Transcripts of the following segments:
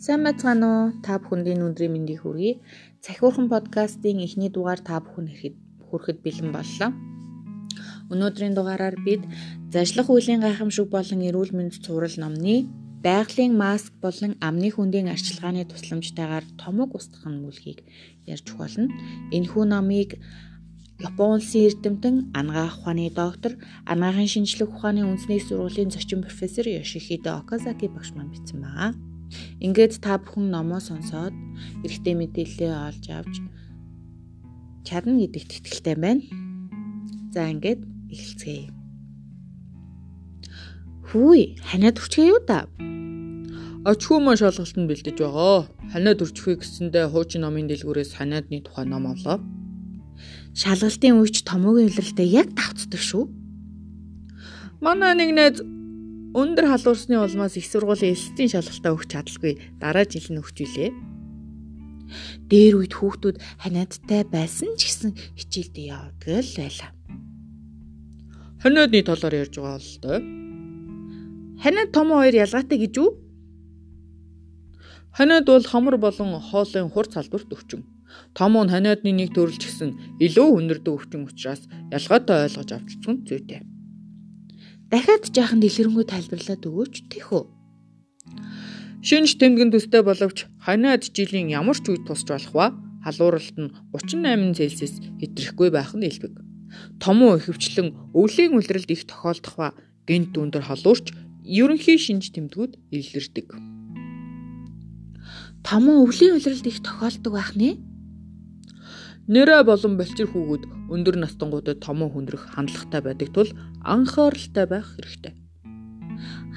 Сайн байцгаана уу? Та бүхэндээ өндрийн мэндийг хүргэе. Цахиурхан подкастын эхний дугаар та бүхэн ирэхэд хүрэхэд бэлэн боллоо. Өнөөдрийн дугаараар бид зажлах үеийн гайхамшиг болон эрүүл мэнд цуврал номны байгалийн маск болон амны хүндийн арчилгааны тусламжтайгаар томог устгах мөлхийг ярьж болно. Энэхүү номыг Япон улсын эрдэмтэн ангаах ухааны доктор, ангаахын шинжлэх ухааны үндэсний сургуулийн зочин профессор Йошихидо Оказаки багш маань бичсэн байна. Ингээд та бүхэн номоо сонсоод эрэгтэй мэдээлэлээ олж авч чадна гэдэгт итгэлтэй байна. За ингээд эхэлцгээе. Хүй, ханаад үрчгээ юу да? Очгүй маань шалгалтанд бэлдэж байгаа. Ханаад үрчхүй гэсэндээ хуучин номын дэлгүүрээс ханаадны тухай ном авлаа. Шалгалтын үеч томоогийн илрэлтэд яг давцдаг шүү. Манай нэг найз Өндөр халуурсны улмаас их сургуулийн эсэлтийн шалгалтаа өгч чадалгүй дараа жил нь өгч илээ. Дээр үед хүүхдүүд ханиадтай байсан ч гэсэн хичээлдээ явдаг л байлаа. Ханиадны талаар ярьж байгаа л доо. Ханиад том хоёр ялгаатай гэж үү? Ханиад бол хамар болон хоолын хур салбарт өвчин. Том нь ханиадны нэг төрөлч гэсэн илүү өнөрдөө өвчин учраас ялгаатай ойлгож авчсан зүйтэй. Дахиад жаахан дэлгэрэнгүй тайлбарлаад өгөөч тэхүү. Шинж тэмдгэн төстэй боловч ханиад жилийн ямар ч үед тусч болох ба халууралт нь 38 Цельсиус хэтрэхгүй байх нь элбэг. Томуу ихэвчлэн өвлийн үлрэлд их тохиолдох ба гинт өндөр халуурч ерөнхий шинж тэмдгүүд илэрдэг. Томуу өвлийн үлрэлд их тохиолдог байх нэ? Нэрэ болон балчир хүүгүүд өндөр настангуудад томоо хүндрэх хандлагатай байдаг тул анхааралтай байх хэрэгтэй.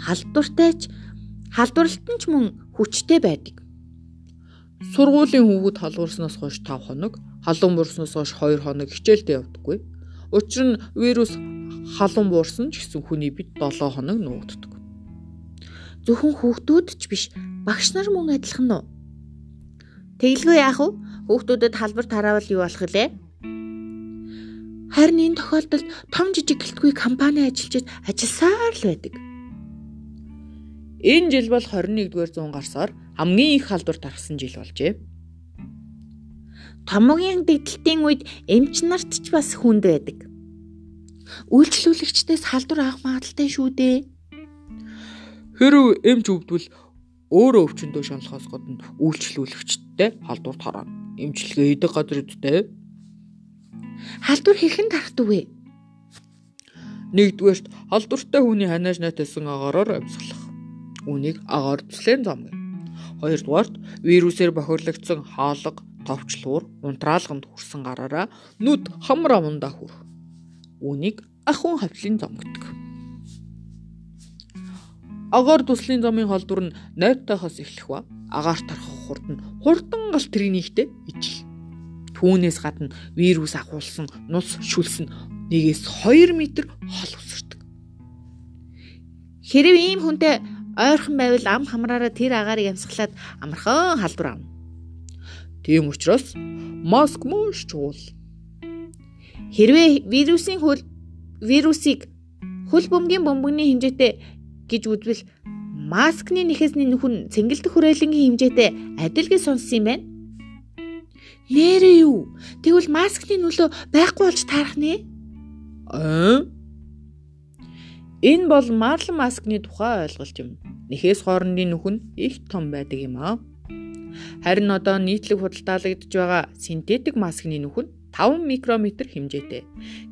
Халдвартай ч халдварлалт нь ч мөн хүчтэй байдаг. Сургуулийн хүүгүүд халуурснаас хойш 5 хоног, халуун буурснаас хойш 2 хоног хичээлдээ явдаггүй. Учир нь вирус халуун буурсан ч гэсэн хүний бит 7 хоног нуугддаг. Зөвхөн хүүхдүүд ч биш, багш нар мөн адилхан уу? Тэглгүй яах вэ? Хүүхдүүдэд халбар тараавал юу болох вэ? Харин энэ тохиолдолд том жижиг гэлтгүй компани ажиллаж ажилласаар л байдаг. Энэ жил бол 21-р зуун гарсаар хамгийн их халдвар тархсан жил болжээ. Томогийн дэгдэлтийн үед эмч нарт ч бас хүнд байдаг. Үйлчлүүлэгчдээс халдвар авах магадaltaй шүү дээ. Хэрв эмч өвдвөл өөрөө өвчнөдөө шаналхаас гадна үйлчлүүлэгчдтэй халдвар тарана эмчилгээ хийдэг газар үсттэй. Халдвар хэрхэн тарахдаг вэ? Нэгдүгээрт халдвартай хүний ханааж найтсан агаараар амьсгалах. Үүнийг агаар төслийн зам гэнэ. Хоёрдугаарт вирусээр бохирлогдсон хаалга, товчлуур, унтраалганд хүрсэн гараараа нүд хамар амандаа хүрэх. Үүнийг ахуйн хавтлын зам гэдэг. Агаар төслийн замын халдвар нь найртайхаас эхлэх ба агаар тархах хурд нь хурдан гал тринийхтэй ижил. Түүнээс гадна вирус агуулсан нус шүлсэн нэгээс 2 м хол өсөрдөг. Хэрэг ийм хүнтэй ойрхон байвал ам хамраараа тэр агаарыг амьсгалаад амархан халдвар авна. Тийм учраас маск мууш чуул. Хэрвээ вирусын хөл вирусыг хөл бөмбөгийн бөмбөгний хэмжээтэй гэж үзвэл маскны нэхэсний нөхөн цэнгэлдэх хүрээлэнгийн хэмжээтэй адил гэж сонссон юм байна. Нэрээ юу? Тэгвэл маскны нөлөө байхгүй болж таарах нэ? Аа? Энэ бол марлан маскны тухай ойлголт юм. Нэхээс хоорондын нөхөн их том байдаг юм аа. Харин одоо нийтлэг худалдаалагдж байгаа синтетик маскны нөхөн 5 микрометр хэмжээтэй.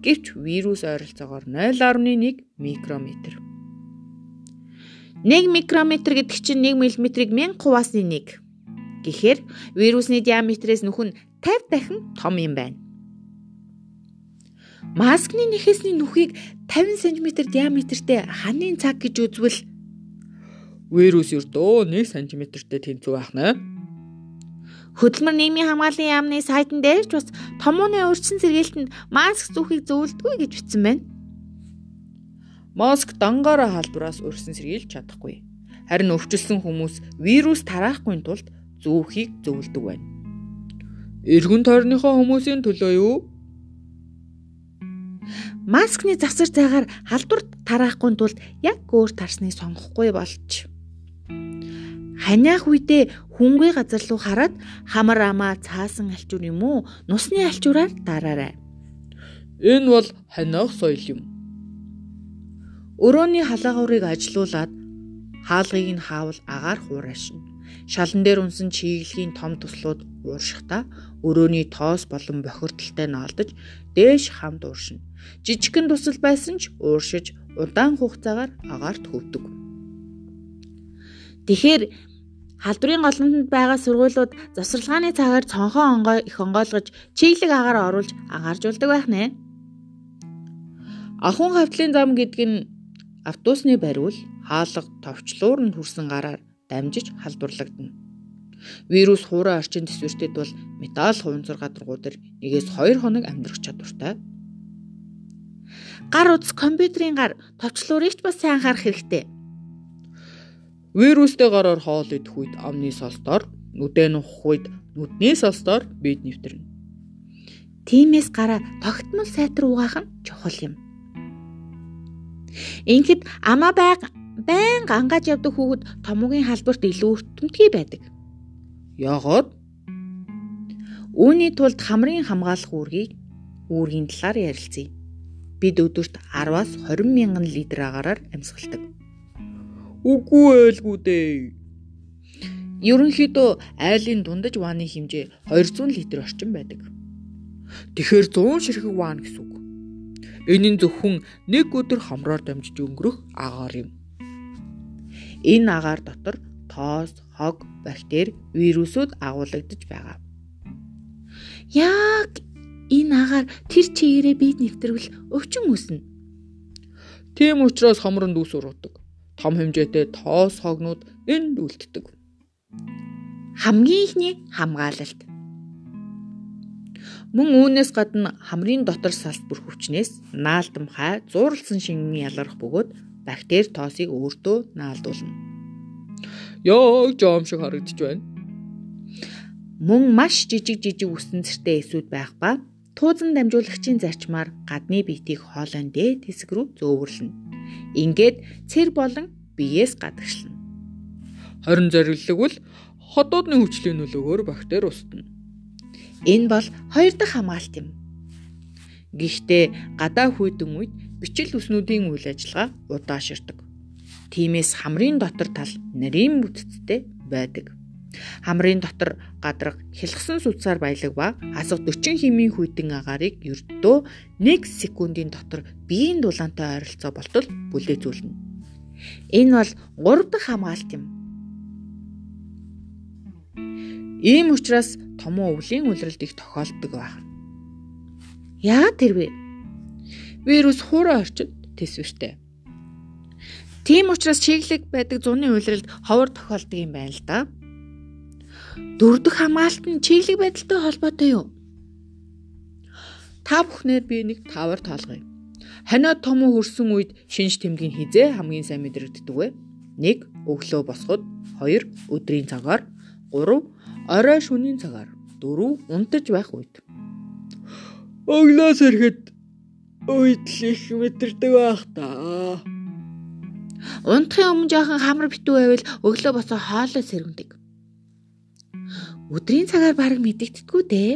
Гэвч вирус ойролцоогоор 0.1 микрометр. 1 микрометр гэдэг чинь 1 мм-ийг 1000 хувиасны 1. Гэхдээ вирусны диаметрээс нөхөн 50 дахин том юм байна. Маскны нэхээсний нүхийг 50 см диаметртэй ханын цаг гэж үзвэл вирус өрдөө 1 см-тэй тэнцүү байх нэ. Хөдөлмөр нийгмийн хамгааллын яамны сайтн дээр ч бас томооны урьдчилан сэргээлтэнд маск зүүхийг зөвлөдгөө гэж бичсэн байна. Моск дангаараа халдвараас өрсөн сэргийлж чадахгүй. Харин өвчлсөн хүмүүс вирус тараахгүй тулд зүүхийг зөвлөдөг байна. Эргэн тойрныхоо хүмүүсийн төлөө юу? Маскны завсар зайгаар халдвар тараахгүй тулд яг өөр тарсныг сонгохгүй болч. Ханиах үедээ хүнгүй газар руу хараад хамар амаа цаасан алчуур юм уу? Нусны алчуураар дараарай. Энэ бол ханиах соёл юм. Өрөөний халаагуурыг ажилуулад хаалгыг нь хаавал агаар хуурайшин. Шалан дээр унсан чиглэлийн том туслууд ууршихдаа өрөөний тоос болон бохирдолтой наалдаж дээш хамт ууршина. Жижигхэн тусал байсан ч ууршиж удаан хугацаагаар агаарт хөвдөг. Тэгэхээр халдварын голомтод байгаа сургуулиуд завсарлагын цагаар цонхоо онгой их онгойлгож чиглэг агаар оруулж агааржуулдаг байх нэ. Ахун хавтлын зам гэдэг нь автобусны бариул хаалга товчлуур нь хүрсэн гараар дамжиж халдварлагдана. Вирус хуурай орчин төсвөртөд бол металл хуванцар гадаргуудаар нэгээс 2 хоног амьдрах чадвартай. Гар утас компьютерийн гар товчлуурыг ч бас сайн анхаарах хэрэгтэй. Вирустэй гараар хоол идэх үед амны солстоор, нүдэн ухах үед нүдний солстоор бид нэвтэрнэ. Тимээс гараа тогтмол сайтар угаах нь чухал юм. Ингээд амаа байг байн гангааж явдаг хүүхэд томоогийн халбарт илүү өртөмтгий байдаг. Яагаад? Үүний тулд хамрын хамгаалах үүргийг үүргийн талаар ярилцъя. Бид өдөрт 10-аас 20 мянган литр агаараар амьсгалдаг. Үгүй ээлгүй дээ. Ерөнхийдөө айлын дундаж вааны хэмжээ 200 литр орчим байдаг. Тэгэхээр 100 ширхэг ваан гэсэн. Энэ нь зөвхөн нэг өдөр хамраар дамжиж өнгөрөх агаар юм. Энэ агаар дотор тоос, хог, бактери, вирусууд агуулгадж байгаа. Яг энэ агаар тэр чигээрээ бид нэвтрвэл өвчин үүснэ. Тийм учраас хамрын дүүс ургадаг том хэмжээтэй тоос хогнууд энд үлддэг. Хамгийн ихний хамгаалалт. Мөн үүнээс гадна хамрын дотор салбар хүчнээс наалтамхай зууралсан шингэн ялгарх бөгөөд бактери тоосыг өөртөө наалдуулна. Йоо жоом шиг харагдаж байна. Мөн маш жижиг жижиг үсэн цэртэй эсүүд байх ба туузан дамжуулагчийн зарчмаар гадны биетийг хоолойн дээд хэсэг рүү зөөвөрлөнө. Ингээд цэр болон биеэс гадагшлана. Харин зориглог бол ходоодны хүчлийн нөлөөгөөр бактери устна. Энэ бол хоёр дахь хамгаалт юм. Гэхдээ гадаа хүйдэн үед бичил үснүүдийн үйл ажиллагаа удааширдаг. Тиймээс хамрын дотор тал нарийн бүтцтэй байдаг. Хамрын дотор гадраг хялгсан судсаар баялаг ба асга 40 хэмийн хүйтэн агаарыг ердөө 1 секундын дотор биеийн дулаантай ойролцоо болтол бүлээзүүлнэ. Энэ бол 3 дахь хамгаалт юм. Ийм учраас томоо өвлийн үлрэлт их тохиолддог байна. Яа тэрвэ? Вирус хуурай орчинд төсвөртэй. Тийм учраас чиглэг байдаг зуны үйлрэлд ховор тохиолдог юм байна л да. Дөрөвдөх хамгаалалт нь чиглэг байдалтай холбоотой юу? Та бүхнээр би нэг тавар тоолгоё. Ханиа том хөрсөн үед шинж тэмдгийн хизээ хамгийн сайн мэдрэгддэг вэ? 1. Өглөө босоход 2. Өдрийн цагаар 3. Орой шөнийн цагаар 4. Унтаж байх үед. Өглөөс ирэхэд их мэдэрдэг байх та. Унтахын өмнө жоохон хамар битүү байвал өглөө босоо хоолой сэрэмдэг өдрийн цагаар баг мэдэгдэдгүү дээ.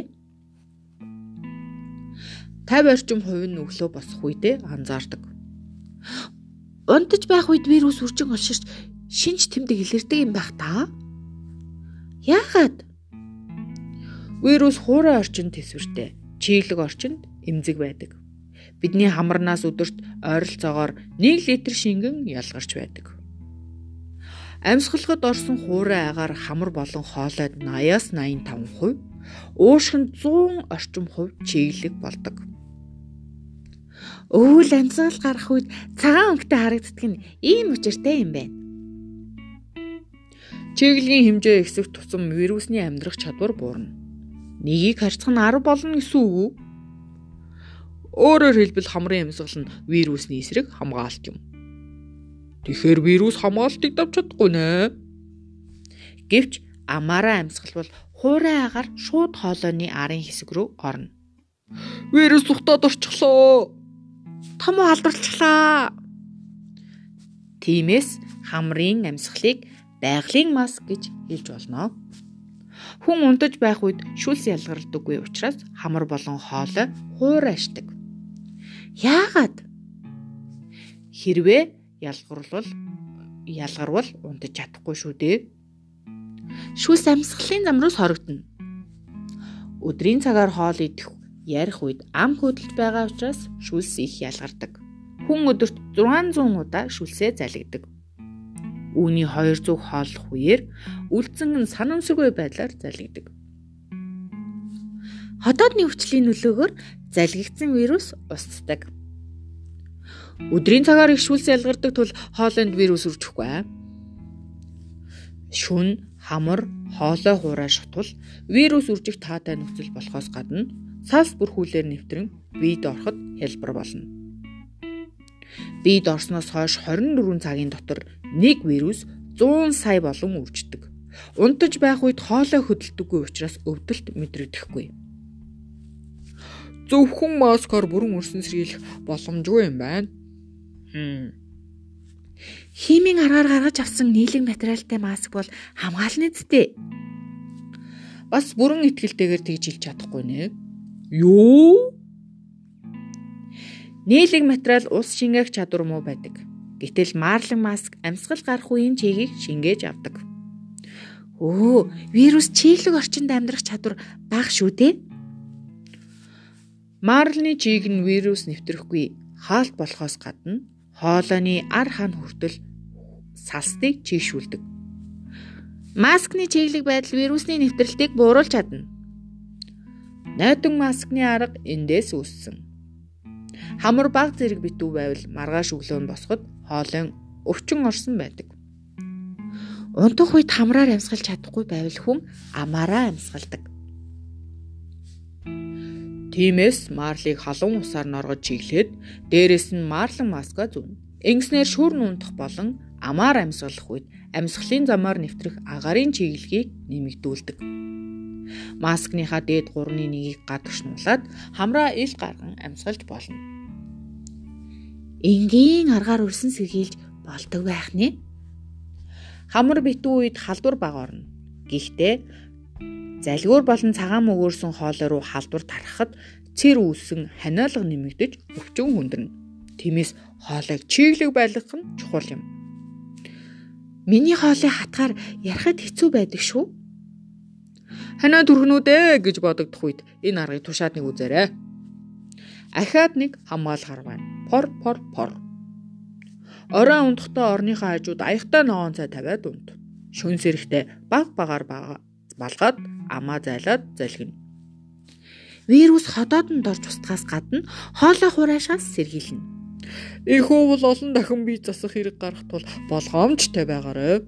50 орчим хувь нь өглөө босох үедээ анзаардаг. Унтаж байх үед вирус үржин олширч шинж тэмдэг илэрдэг юм байх та. Яагаад? Вирус хуурай орчинд төсвөртэй, чиглэг орчинд эмзэг байдаг. Бидний хамарнаас өдөрт ойролцоогоор 1 литр шингэн ялгарч байдаг. Амьсгалахад орсон хуурай агаар хамар болон хоолойд 80-аас 85%, уушхинд 100 орчим хувь чиглэг болдог. Өвөл амьсгал гарах үед цагаан өнгөтэй харагддаг нь ийм учиртай юм байна. Чиглэгийн хэмжээ ихсэх тусам вирусны амьдрах чадвар буурна. Нэгийг харьцах нь 10 болно гэсэн үг үү? Өөрөөр хэлбэл хамрын амьсгал нь вирусны эсрэг хамгаалт юм. Тэгэхээр вирус хамгаалтыг давж чадахгүй нэ. Гэвч амаараа амьсгалбал хуурай агаар шууд хоолойны арын хэсэг рүү орно. Вирус тухтаад орчихлоо. Том халдварлчлаа. Тиймээс хамрын амьсгалыг байгалийн маск гэж хэлж болно. Хүн унтаж байх үед шүлс ялгардаггүй учраас хамар болон хоолой хуурайшдаг. Яагаад? Хэрвээ ялгаруулвал ялгарвал унтаж чадахгүй шүү дээ. Шүлс амьсгалын зам руу сорогдно. Өдрийн цагаар хоол идэх ярих үед ам хөдөлж байгаа учраас шүлс их ялгардаг. Хүн өдөрт 600 удаа шүлсээ залгидаг. Үүний 200 хооллох үеэр үлдсэн нь санамсаргүй байдлаар залгидаг. Хотоодны өвчлийн нөлөөгөөр залгигдсан вирус устдаг. Өдрийн цагаар их шүлс ялгардаг тул хоолойнд вирус үржихгүй. Шүн, хамар, хоолой хуурай шатвал вирус үржих таатай нөхцөл болохоос гадна салс бүрхүүлээр нэвтрэн биед ороход хялбар болно. Биед орсноос хойш 24 цагийн дотор нэг вирус 100 сая болон үрждэг. Унтаж байх үед хоолой хөдөлдөггүй учраас өвдөлт мэдрэгдэхгүй. Зөвхөн маскаар бүрэн өрсөн сэргийлэх боломжгүй юм байна. Хм. Химийн аргаар гаргаж авсан нийлэг материалтай маск бол хамгаална зү. Бас бүрэн ихтгэлтэйгээр тэгж хэлж чадахгүй нэ. Юу? Нийлэг материал ус шингээх чадвар муу байдаг. Гэтэл марлан маск амьсгал гарах үеийн чигийг шингээж авдаг. Өө, вирус чиглэг орчинд амьдрах чадвар бага шүү дээ. Марлны чийг нь вирус нэвтрэхгүй хаалт болохоос гадна хоолойны ар хан хүртэл салстыг чийшүүлдэг. Маскны чиглэг байдал вирусны нэвтрэлтийг бууруулж чадна. Нойтон маскны арга эндээс үүссэн. Хамар баг зэрэг битүү байвал маргааш өглөө нь босоход хоолойн өвчин орсон байдаг. Унтах үед хамраар амьсгалж чадахгүй байвал хүн амаараа амьсгалдаг. Тиймээс марлыг халуун усаар норгож чиглээд дээрэс нь марлан маска зүүн. Ингэснээр шүрн унтах болон амаар амьсгалах үед амьсгалын замаар нэвтрэх агарын чиглэгийг нэмэгдүүлдэг. Маскныхаа дээд 3-1-ийг гадагшнуулаад хамраа ил гарган амьсгалж болно энгийн аргаар өрсөн сэргийлж болдог байх нэ. Хамар битүү үед халдвар баг орно. Гэхдээ залгуур болон цагаан мөгөөрсөн хоолой руу халдвар тарахад цэр үүсэн ханиалга нэмэгдэж өвчин хүндэрнэ. Тиймээс хоолойг чиглэг байлгах нь чухал юм. Миний хоолой хатгаар ярахад хэцүү байдаг шүү. Ханаа түргнүүдээ гэж бодогдох үед энэ аргыг тушаад нэг үзээрэй. Ахаад нэг хамгаалгаар байна пор пор пор. Орой унтахдаа орныхоо хажууд аягтай ногоон цай тавиад унт. Шүн сэрэхтэй баг багаар балгаад амаа зайлаад залгина. Вирус ходоодонд орж устгаас гадна хоолой хураашаас сэргийлнэ. Их бол олон дахин бие засах хэрэг гарах тул болгоомжтой байгаарай.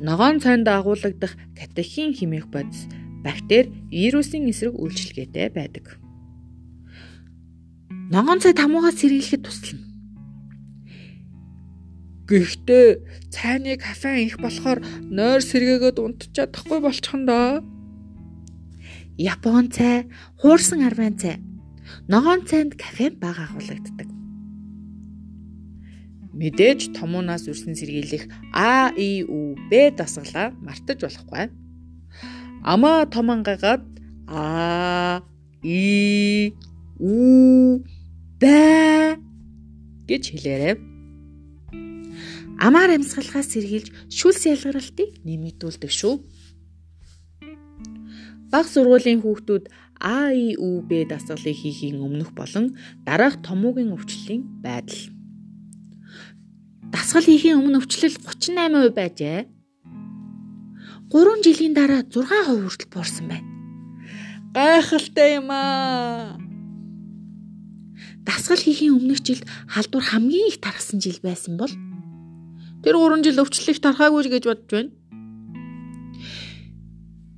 Ногоон цайнд агуулгадах катехин химих бодис бактери вирусын эсрэг үйлчилгээтэй байдаг ногоон цай тамуугаас сэргийлэхэд туслана. Гэхдээ цайны кофеин их болохоор нойр сэргээгээд унтчих чадахгүй болчихно. Япон цай, хуурсан арван цай. Ногоон цайнд кофеин бага агуулгаддаг. Мэдээж томуунаас үрсэн сэргийлэх А, И, Ү, Б дасгалаа мартаж болохгүй. Амаа том ангагаад А, И, Ү бай гэж хэлээрэй. Амаар амьсгалахаас сэргийлж шүлс ялгаралтыг нэмэгдүүлдэг шүү. Баг сургуулийн хүүхдүүд А, И, Ү, Б дасгалыг хийхийн өмнөх болон дараах томоогийн өвчлөлийн байдал. Дасгал хийхийн өмнө өвчлөл 38% байжээ. 3 жилийн дараа 6% хүртэл буурсан байна. Гайхалтай юм аа дасгал хийхийн өмнөх жилд халдвар хамгийн их тархсан жил байсан бол тэр 3 жил өвчлөлийг тархаагүй гэж бодож байна.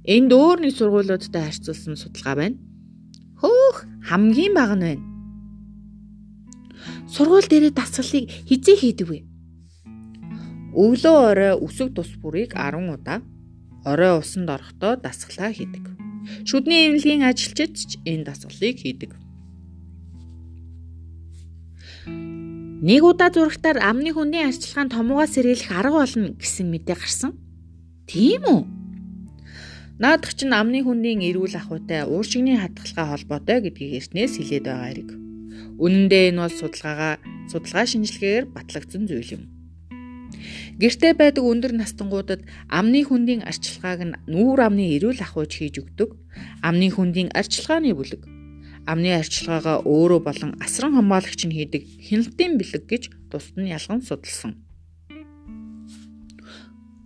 Энд өөр нэг сургуулиудтай харьцуулсан судалгаа байна. Хөөх хамгийн бага нь байна. Сургууль дээрээ дасгалыг хизээ хийдэг вэ? Өглөө орой үсэг тус бүрийг 10 удаа, орой усанд орохдоо дасгалаа хийдэг. Шүдний эмнэлгийн ажилчид ч энэ дасгалыг хийдэг. Нэг удаа зурагтаар амны хүндийн арчилгаан томуугаас сэргийлэх арга болно гэсэн мэдээ гарсан. Тийм үү? Наадах чинь амны хүндийн эрүүл ахуйтай ууршигны хадгалгаа холбоотой гэдгийг эртнээс хэлээд байгаа хэрэг. Үнэн дээр энэ бол судалгаагаа судалгаа шинжилгээгээр батлагдсан зүйл юм. Гэртээ байдаг өндөр настангуудад амны хүндийн арчилгааг нь нүүр амны эрүүл ахуйж хийж өгдөг. Амны хүндийн арчилгааны бүлэг амны арчилгаагаа өөрөө болон асран хамгаалагч нь хийдэг хяналтын бэлэг гэж тусад нь ялган судалсан.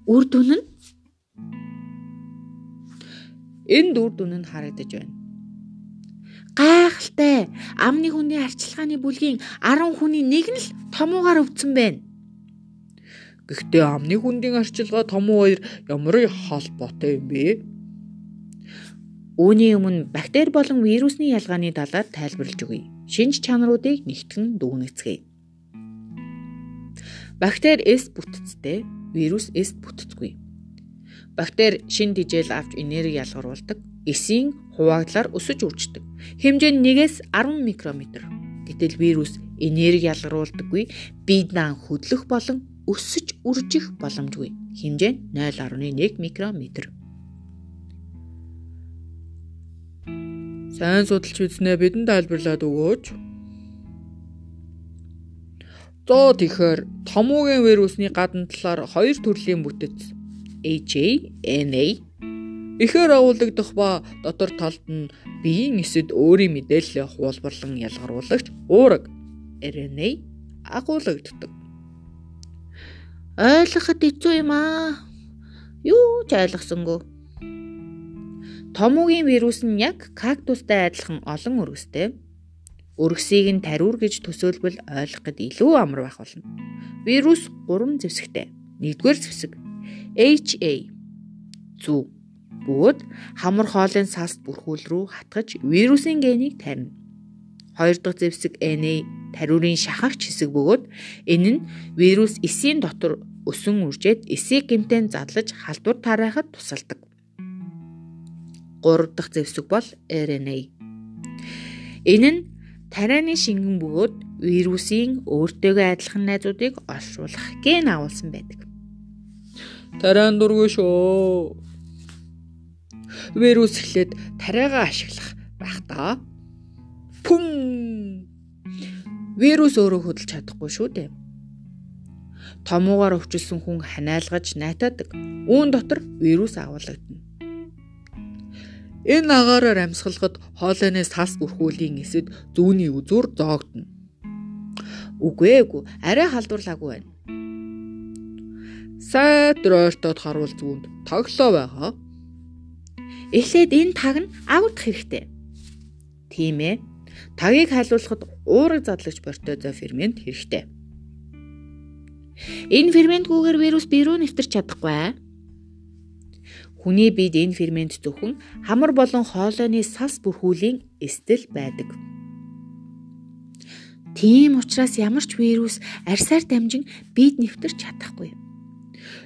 Үр дүн нь энд үр дүн нь харагдаж байна. Гайхалтай. Амны хүний арчилгааны бүлгийн 10 хүний нэг нь л томуугаар өвдсөн байна. Гэхдээ амны хүндийн арчилгаа томуу хоёр ямар холбоотой юм бэ? Үүний өмнө бактери болон вирусны ялгааны талаар тайлбарлаж өгье. Шинж чанаруудыг нэгтгэн дүгнэцгээе. Бактери эс бүтцтэй, вирус эс бүтцгүй. Бактери шин дижэл авч энерги ялгаруулдаг, эсийн хуваагдлаар өсөж үрждэг. Хэмжээ нь 1-ээс 10 микрометр. Гэтэл вирус энерги ялгаруулдаггүй, биедээ хөдлөх болон өсөж үржих боломжгүй. Хэмжээ нь 0.1 микрометр. Сайн судалж үзнэ бидэнд тайлбарлаад өгөөч. Зоо тэгэхээр томоогийн вирусны гадна талаар хоёр төрлийн бүтэц HA, NA ихээр агуулгадах ба дотор талд нь биеийн эсэд өөрийн мэдээлэлээ хуулбарлан ялгаруулагч уураг RNA агуулгаддаг. Ойлгоход хэцүү юм аа. Юу ч ойлгосонгүй. Томуугийн вирус нь яг кактустай адилхан олон өргөстэй. Өргөсийг нь тариур гэж төсөөлбөл ойлгоход илүү амар байх болно. Вирус 3 зэвсэгтэй. Нэгдүгээр зэвсэг HA зүв бөгөөд хамар хоолын салст бүрхүүл рүү хатгаж вирусын генийг тарина. Хоёр дахь зэвсэг NA тариурын шахагч хэсэг бөгөөд энэ нь вирус эсийн дотор өсөн үржээд эсийг гэмтэн задлаж халдвар тарайхад тусалдаг. 3 дахь зэвсэг бол RNA. Энэ нь тарианы шингэн бөгөөд вирусын өөртөөгөө адилхан найзуудыг олшуулах ген агуулсан байдаг. Тариан дургүй шүү. Вирус эхлээд тариагаа ашиглах байх та. Пүм. Вирус өөрөө хөдөлж чадахгүй шүү дээ. Томуугаар өвчлсөн хүн ханиалгаж найтаадаг. Үүн дотор вирус агуулгадана. Энэ агаараар амьсгалахад хоолойны сас бүрхүүлийн эсэд зүүнний үзүүр зоогдно. Үгүй эгүй, арай халдварлаагүй байна. Сайд роортод харуул зүүнд тоглоо байгаа. Эхлээд энэ таг нь авдах хэрэгтэй. Тийм ээ. Тагийг хайлуулахад уураг задлагч протеозо фермент хэрэгтэй. Энэ ферментгүйгээр вирус бие рүү нэвтэрч чадахгүй. Хүний биед энэ фермент зөвхөн хамар болон хоолойны сас бүрхүүлийн эстэл байдаг. Тийм учраас ямар ч вирус арьсаар дамжин биед нэвтэрч чадахгүй.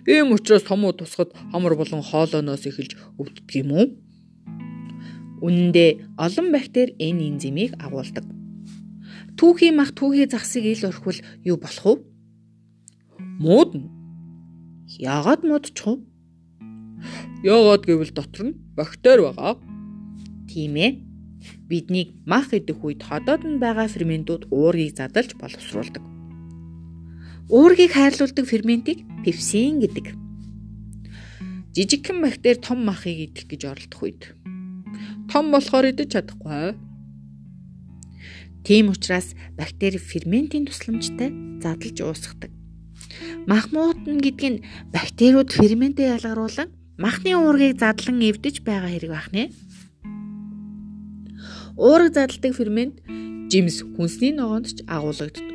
Ийм учраас томуу тусахад хамар болон хоолойноос эхэлж өвддөг юм уу? Үнэн дээр олон бактери энэ энзимийг агуулдаг. Түүхийн мах түүхий захсыг ил орхивол юу болох вэ? Муудна. Яагаад муудчих вэ? Яагаад гэвэл дотор нь бактери байгаа. Тийм ээ. Биднийг мах идэх үед ходоод нь байгаа ферментүүд уургийг задалж боловсруулдаг. Уургийг хайрлуулдаг ферментийг пепсин гэдэг. Жижигхэн бактери том махыг идэх гэж оролдох үед том болохоор идэж чадахгүй. Тийм учраас бактери ферментийн тусламжтай задлж уусгадаг. Мах муутна гэдэг нь бактериуд ферментээ ялгаруулан махны уургийг задлан эвдэж байгаа хэрэг байх нэ. Уураг задладаг фермент жимс хүнсний ногоонд ч агуулгаддаг.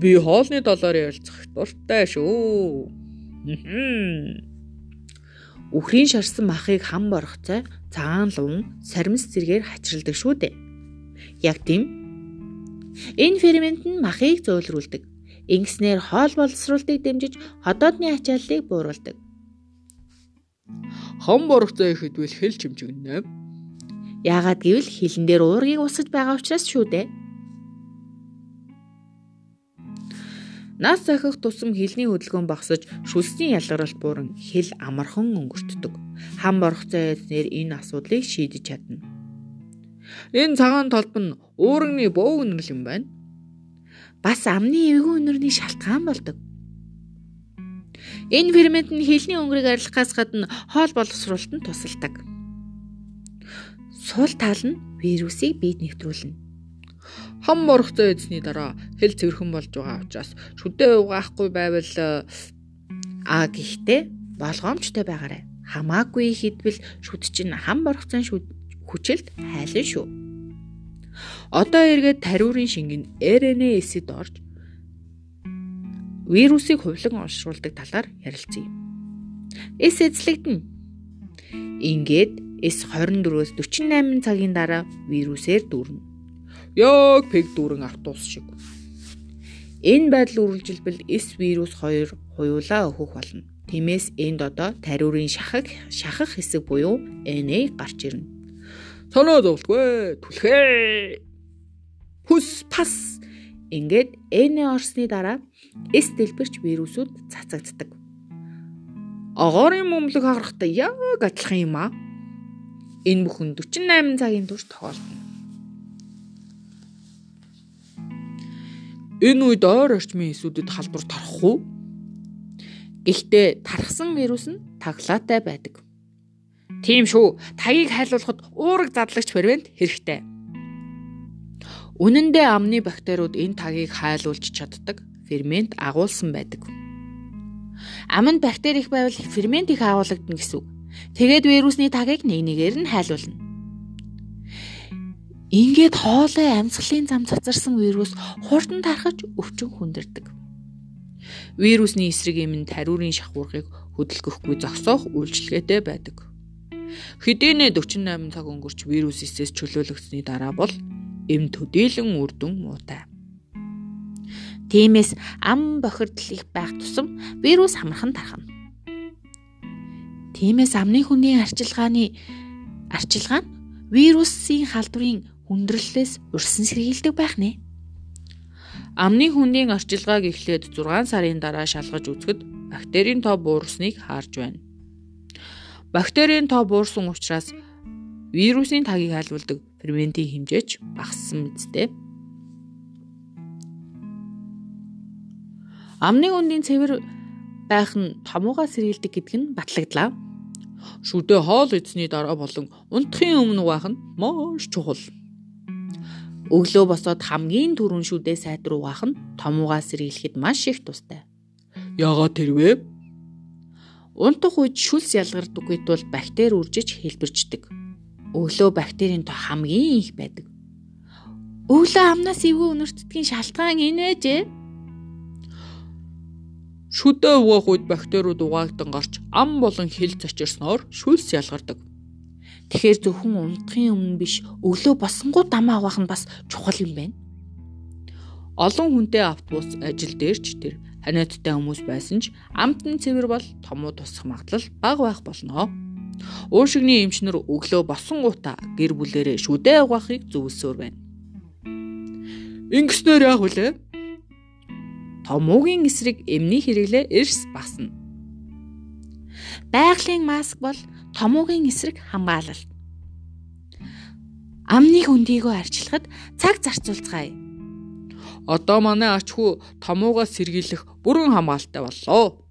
Би хоолны долоор ярилцах дуртай шүү. Үхрийн шарсан махыг хам борохцой цагаан лун саримс зэргээр хачирладаг шүү дээ. Яг тийм. Энэ фермент нь махыг зөөлрүүлдэг. Ингэснээр хоол боловсруулалтыг дэмжиж ходоодны ачааллыг бууруулдаг. Хам борогцоо ихэдвэл хэл чимчгэнэ. Яагаад гэвэл хилэн дээр уургийг усаж байгаа учраас шүү дээ. Нас захих тусам хилний хөдөлгөөн багсаж, шүлсний ялгаралт бууран хэл амархан өнгөртдөг. Хам борхцоо эзнэр энэ асуудлыг шийдэж чадна. Энэ цагаан толб нь уурагны бөө үнэрл юм байна. Бас амны эвгүй үнэрний шалтгаан болдог. Энэ фермент нь хилний өнгөрийг арилгахаас гадна хоол боловсруулалтанд тусалдаг. Сул тал нь вирусыг биед нэвтрүүлнэ хам моргоцоо эзний дараа хэл цэвэрхэн болж байгаа учраас шүдээ угаахгүй байвал а гэхдээ болгоомжтой байгаарай. Хамаагүй хідвэл шүд чинь хам моргоцон хүчилд хайлан шүү. Одоо эргээд тариурын шингэн RNA эсэд орж вирусыг хувлан олшруулдаг талаар ярилцъя. Эс эзлэгдэн. Ингээд эс 24-өөс 48 цагийн дараа вирусээр дүүрнэ. Яг пег дүүрэн автобус шиг. Энэ байдал үргэлжилбэл эс вирус 2 хуйлаа өөхөх болно. Тиймээс энд одоо тариурын шахах шахах хэсэг буюу NA гарч ирнэ. Санаа зовлгүй түлхээ. Хүс пас ингээд NA орсны дараа эс дэлбэрч вирусууд цацагддаг. Огоорын мөмлөг харахтай яг адилхан юм аа. Энэ бүхэн 48 цагийн турш тохиолдно. Энэ үед ойр орчмын эсүүдэд халдвар тарах уу? Гэхдээ тархсан вирус нь таглаатай байдаг. Тийм шүү. Тагийг хайлуулахад уураг задлагч фермент хэрэгтэй. Үнэн дээр амны бактериуд энэ тагийг хайлуулж чаддаг фермент агуулсан байдаг. Аманд бактери их байвал фермент их агуулгадна гэсэн үг. Тэгээд вирусны тагийг нэг нэгээр нь хайлуулна. Ингээд хоолой амьсгалын зам цацарсан вирус хурдан тархаж өвчин хүндэрдэг. Вирусны эсрэг эмэн тариурын шахуургыг хөдөлгөхгүй зогсоох үйлчилгээтэй байдаг. Хэдийнэ 48 цаг өнгөрч вирус эсээс чөлөөлөгдсөний дараа бол эм төдийлөн үрдүн муутай. Тиймээс ам бохирдол их байх тусам вирус хамархан тархана. Тиймээс амны хүний арчилгааны арчилгаа нь вирусын халдварын хүндрэлээс урьсан сэргийлдэг байх нэ. Амны хүндийн орчилгааг эхлээд 6 сарын дараа шалгаж үзэхэд бактерийн тоо буурсныг харж байна. Бактерийн тоо буурсан учраас вирусын тагийг хайлуулдаг ферментийн хэмжээч багассан мэт. Амны хүндийн цэвэр байх нь томууга сэргийлдэг гэдг нь батлагдлаа. Шүдээ хоол эзний дараа болон унтахын өмнө угаах нь маш чухал. Өглөө босоод хамгийн түрүүн шүдээ сайд руу угаах нь томуугаа сэргийлэхэд маш их тустай. Яагаад тэрвэ? Унтах үед шүлс ялгардаггүй тул бактери үржиж хэлбэрчдэг. Өглөө бактерийн тоо хамгийн их байдаг. Өглөө амнаас эвгүй өнөртдгийн шалтгаан энэ ээжээ. Шүдээ угаах үед бактериуд угаагдан гарч ам болон хил зочирсноор шүлс ялгардаг. Тэгэхээр зөвхөн унтахын өмнө биш өглөө босонгууд дамаа авах нь бас чухал юм байна. Олон хүнтэй автобус ажил дээрч тэр ханиадтай хүмүүс байсан ч амтны цэвэр бол томуу тусах магадлал бага байх болно. Уушигны эмчнэр өглөө босонгуудаа гэр бүлэрээ шүдээ угаахыг зөвлөсөөр байна. Ингэснээр яг үлээ. Томоогийн эсрэг эмний хэрэглээ эрс басна. Байгалийн маск бол томоогийн эсрэг хамгаалалт. Амны хөндийгөө арчилахад цаг зарцуулцгаая. Одоо манай ач хүү томуугаас сэргийлэх бүрэн хамгаалалтай боллоо.